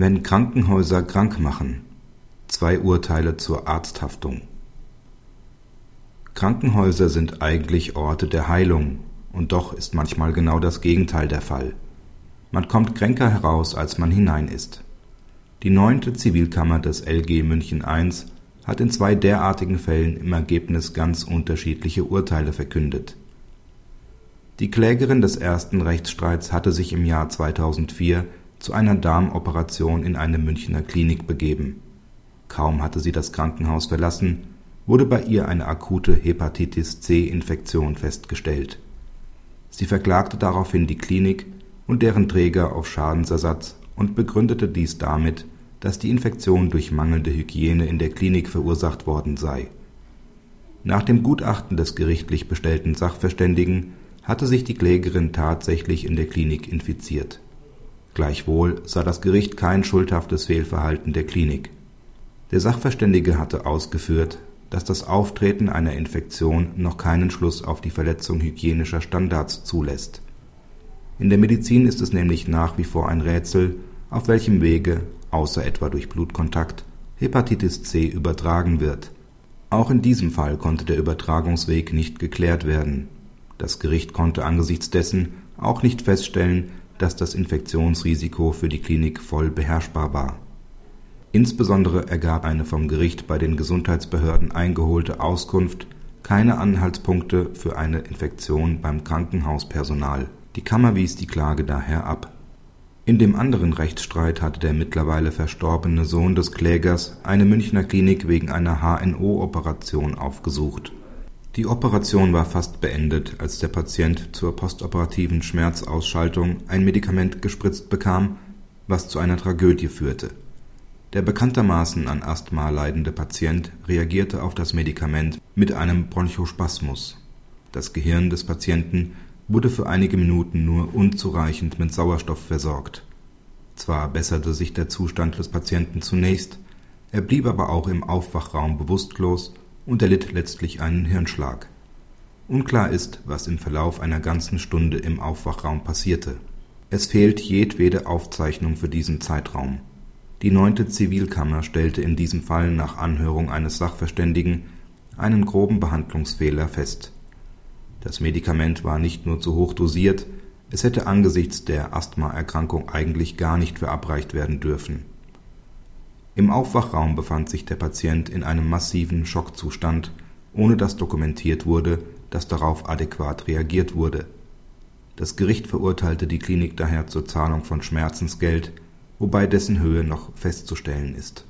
Wenn Krankenhäuser krank machen. Zwei Urteile zur Arzthaftung. Krankenhäuser sind eigentlich Orte der Heilung, und doch ist manchmal genau das Gegenteil der Fall. Man kommt kränker heraus, als man hinein ist. Die neunte Zivilkammer des LG München I hat in zwei derartigen Fällen im Ergebnis ganz unterschiedliche Urteile verkündet. Die Klägerin des ersten Rechtsstreits hatte sich im Jahr 2004 zu einer Darmoperation in eine Münchner Klinik begeben. Kaum hatte sie das Krankenhaus verlassen, wurde bei ihr eine akute Hepatitis-C-Infektion festgestellt. Sie verklagte daraufhin die Klinik und deren Träger auf Schadensersatz und begründete dies damit, dass die Infektion durch mangelnde Hygiene in der Klinik verursacht worden sei. Nach dem Gutachten des gerichtlich bestellten Sachverständigen hatte sich die Klägerin tatsächlich in der Klinik infiziert Gleichwohl sah das Gericht kein schuldhaftes Fehlverhalten der Klinik. Der Sachverständige hatte ausgeführt, dass das Auftreten einer Infektion noch keinen Schluss auf die Verletzung hygienischer Standards zulässt. In der Medizin ist es nämlich nach wie vor ein Rätsel, auf welchem Wege, außer etwa durch Blutkontakt, Hepatitis C übertragen wird. Auch in diesem Fall konnte der Übertragungsweg nicht geklärt werden. Das Gericht konnte angesichts dessen auch nicht feststellen dass das Infektionsrisiko für die Klinik voll beherrschbar war. Insbesondere ergab eine vom Gericht bei den Gesundheitsbehörden eingeholte Auskunft keine Anhaltspunkte für eine Infektion beim Krankenhauspersonal. Die Kammer wies die Klage daher ab. In dem anderen Rechtsstreit hatte der mittlerweile verstorbene Sohn des Klägers eine Münchner Klinik wegen einer HNO-Operation aufgesucht die Operation war fast beendet, als der Patient zur postoperativen Schmerzausschaltung ein Medikament gespritzt bekam, was zu einer Tragödie führte. Der bekanntermaßen an Asthma leidende Patient reagierte auf das Medikament mit einem Bronchospasmus. Das Gehirn des Patienten wurde für einige Minuten nur unzureichend mit Sauerstoff versorgt. Zwar besserte sich der Zustand des Patienten zunächst, er blieb aber auch im Aufwachraum bewusstlos und erlitt letztlich einen Hirnschlag. Unklar ist, was im Verlauf einer ganzen Stunde im Aufwachraum passierte. Es fehlt jedwede Aufzeichnung für diesen Zeitraum. Die neunte Zivilkammer stellte in diesem Fall nach Anhörung eines Sachverständigen einen groben Behandlungsfehler fest. Das Medikament war nicht nur zu hoch dosiert, es hätte angesichts der Asthmaerkrankung eigentlich gar nicht verabreicht werden dürfen im Aufwachraum befand sich der Patient in einem massiven Schockzustand, ohne dass dokumentiert wurde, dass darauf adäquat reagiert wurde. Das Gericht verurteilte die Klinik daher zur Zahlung von Schmerzensgeld, wobei dessen Höhe noch festzustellen ist